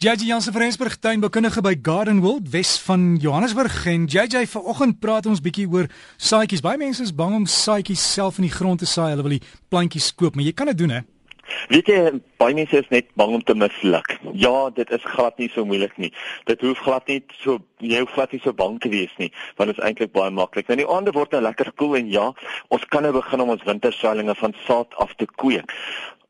JJ Jansen van Rensburg tuinboukundige by Garden World Wes van Johannesburg en JJ vanoggend praat ons bietjie oor saadjies. Baie mense is bang om saadjies self in die grond te saai. Hulle wil die plantjies koop, maar jy kan dit doen hè. Weet jy, baie mense is net bang om te misluk. Ja, dit is glad nie so moeilik nie. Dit hoef glad nie so jy hoef glad nie so bang te wees nie, want dit is eintlik baie maklik. Nou die aande word nou lekker koel en ja, ons kan nou begin om ons wintersaailinge van saad af te kweek.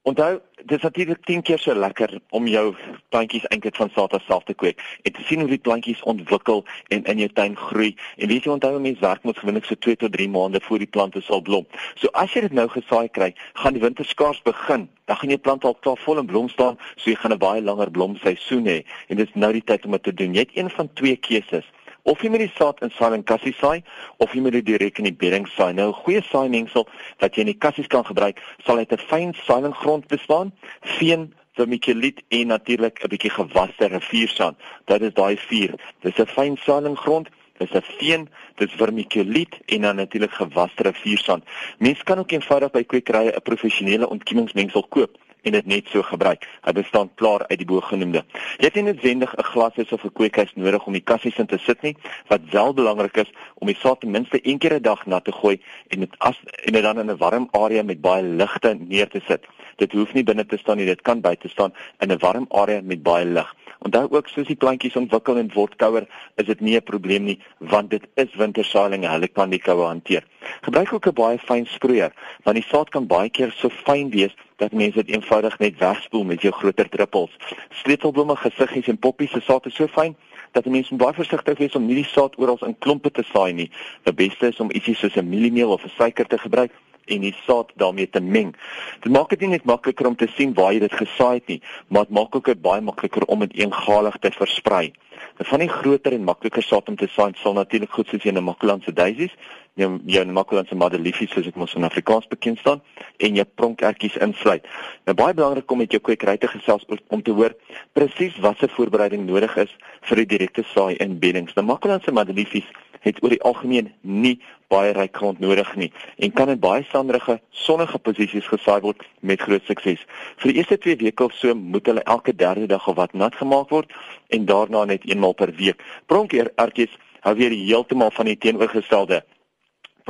Onthou, dit is natuurlik 10 keer so lekker om jou plantjies eintlik van saad af self te kweek en te sien hoe die plantjies ontwikkel en in jou tuin groei. En weet jy, onthou mense werk met gewoonlik so 2 tot 3 maande voor die plante sal blom. So as jy dit nou gesaai kry, gaan die winter skaars begin. Dan gaan jou plant al klaar vol in blom staan, so jy gaan 'n baie langer blomseisoen hê en dit is nou die tyd om dit te doen. Jy het een van twee keuses of jy met die saad in saai en kassie saai of jy met dit direk in die bedding saai. Nou goeie saaimengsel wat jy in die kassies kan gebruik, sal uit 'n fyn saaiinggrond bestaan, veen vermiculiet en natuurlik 'n bietjie gewaste riviersand. Dit is daai vier. Dis 'n fyn saaiinggrond dis 'n veen, dis vermiculiet en dan natuurlik gewaste riviersand. Mense kan ook eenvoudig by kwekerye 'n professionele ontkiemingsmengsel koop en dit net so gebruik. Hy bestaan klaar uit die bogenoemde. Jy het nie noodwendig 'n glashuis of 'n kweekhuis nodig om die kassies in te sit nie. Wat wel belangrik is om die saad ten minste een keer 'n dag nat te gooi en dit as en dit dan in 'n warm area met baie ligte neer te sit. Dit hoef nie binne te staan nie, dit kan buite staan in 'n warm area met baie lig. Onthou ook soos die plantjies ontwikkel en word kouer, is dit nie 'n probleem nie want dit is wintersaailinge, hulle kan die koue hanteer. Gebruik ook 'n baie fyn sproeier want die saad kan baie keer so fyn wees dat mense dit eenvoudig net wegspoel met jou groter druppels. Sleutelblomme, gesiggies en poppies se saad is so fyn dat mense baie versigtig wees om nie die saad oral in klompe te saai nie. Die beste is om ietsie soos 'n mieliemeel of 'n suiker te gebruik en die saad daarmee te meng. Dit maak dit nie net makliker om te sien waar jy dit gesaai het nie, maar dit maak ook baie makliker om dit eengalig te versprei. En van die groter en makliker saad om te saai sal natuurlik goed soos in 'n Makulanse daisies, jou jou Makulanse madeliefies soos ek mos in Afrikaans bekend staan en jou pronkertjies insluit. Nou baie belangrik om met jou kwekery te gesels om te hoor presies watter voorbereiding nodig is vir die direkte saai in beddings. Nou Makulanse madeliefies het oor die algemeen nie baie ryk grond nodig nie en kan in baie sanderige sonnige posisies gesaai word met groot sukses. Vir die eerste 2 weke of so moet hulle elke derde dag of wat nat gemaak word en daarna net eenmaal per week. Pronkertjies hou weer heeltemal van die teenoorgestelde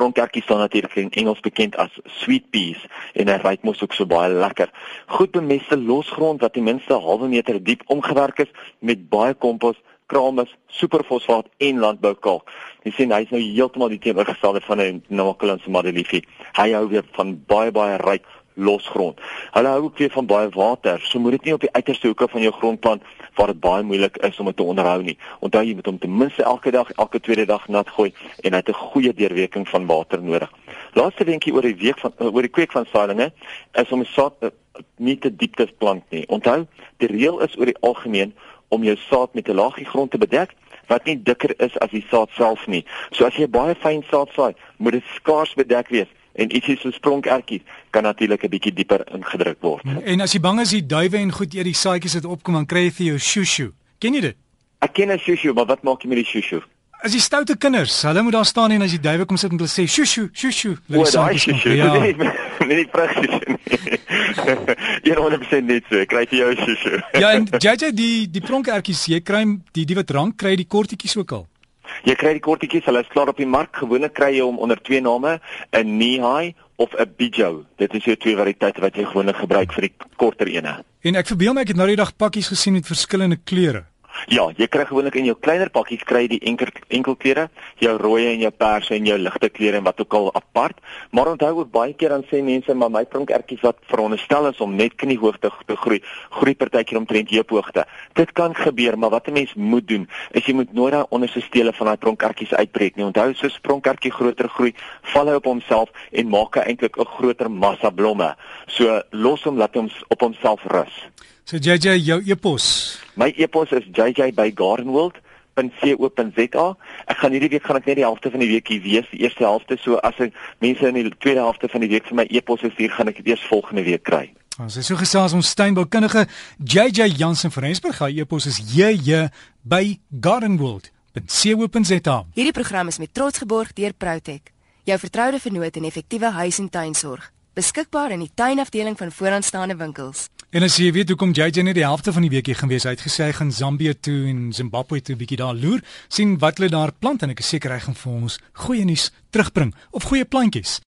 Pronkertjies staan natuurlik in Engels bekend as sweet peas en hy ruik mos ook so baie lekker. Goed bemeste losgrond wat ten minste 'n halwe meter diep omgewerk is met baie kompos kramis, superfosfaat en landboukalk. Jy sien hy's nou heeltemal die teenoorgestelde van 'n Namakolanse madeliefie. Hy hou weer van baie baie ryk losgrond. Hulle hou ook weer van baie water. So moet dit nie op die uiterste hoeke van jou grond plant waar dit baie moeilik is om dit te onderhou nie. Onthou jy moet hom ten minste elke dag, elke tweede dag nat gooi en hy het 'n goeie deurwerking van water nodig. Laaste weekie oor die week van oor die kweek van saailinge is om saad eh, nie te diep te plant nie. Onthou, die reël is oor die algemeen om jou saad met 'n laagie grond te bedek wat nie dikker is as die saad self nie. So as jy baie fyn saad saai, moet dit skaars bedek wees en ietsie so spronkertjies kan natuurlik 'n bietjie dieper ingedruk word. En as jy bang is die duwe en goed eet die saadjies het opkom, dan kry jy vir jou shushu. Ken jy dit? Ek ken 'n shushu, maar wat maak jy met die shushu? As die stoute kinders, hulle moet daar staan en as die duwe kom sit en hulle sê shushu, shushu, hulle sê shushu. Ja, nee, nee, presies. Jy hoor hulle sê net so, kry jy jou shushu. ja, en JJ die die pronkertjies, jy kry die die wat rank kry die kortetjies ook al. Jy kry die kortetjies, hulle is klaar op die mark. Gewoonlik kry jy hom onder twee name, 'n Nihai of 'n Bijo. Dit is jou twee variëteite wat jy gewoonlik gebruik vir die korter ene. En ek verbeel my ek het nou die dag pakkies gesien met verskillende kleure. Ja, jy kry gewoonlik in jou kleiner pakkies kry jy die enkel enkelkleure, jou rooi en jou pers en jou ligte kleure en wat ook al apart. Maar onthou ook baie keer dan sê mense maar my pronkertjies wat veronderstel is om net kniehoogte te groei, groei partykeer omtrent heuphoogte. Dit kan gebeur, maar wat 'n mens moet doen is jy moet nooit daai onderste stele van daai pronkertjies uitbreek nie. Onthou so 'n pronkertjie groter groei, val hy op homself en maak hy eintlik 'n groter massa blomme. So los hom laat hom op homself rus. So JJ jou epos. My epos is jj@gardenworld.co.za. Ek gaan hierdie week gaan ek net die helfte van die week hier wees, die eerste helfte, so as ek mense in die tweede helfte van die week vir my epos stuur, gaan ek dit eers volgende week kry. Ons is so gesels ons tuinboukundige JJ Jansen van Rensburg. Hy epos is jj by gardenworld.co.za. Hierdie program is met trots geborg deur Protek, jou vertroude vennoot in effektiewe huis en tuinsorg. Beskikbaar in die tuinafdeling van vooraanstaande winkels. En as jy weet hoekom JJ net die helfte van die week hier gaan wees, hy het gesê hy gaan Zambië toe en Zimbabwe toe bietjie daar loer, sien wat hulle daar plant en ek is seker hy gaan vir ons goeie nuus terugbring of goeie plantjies.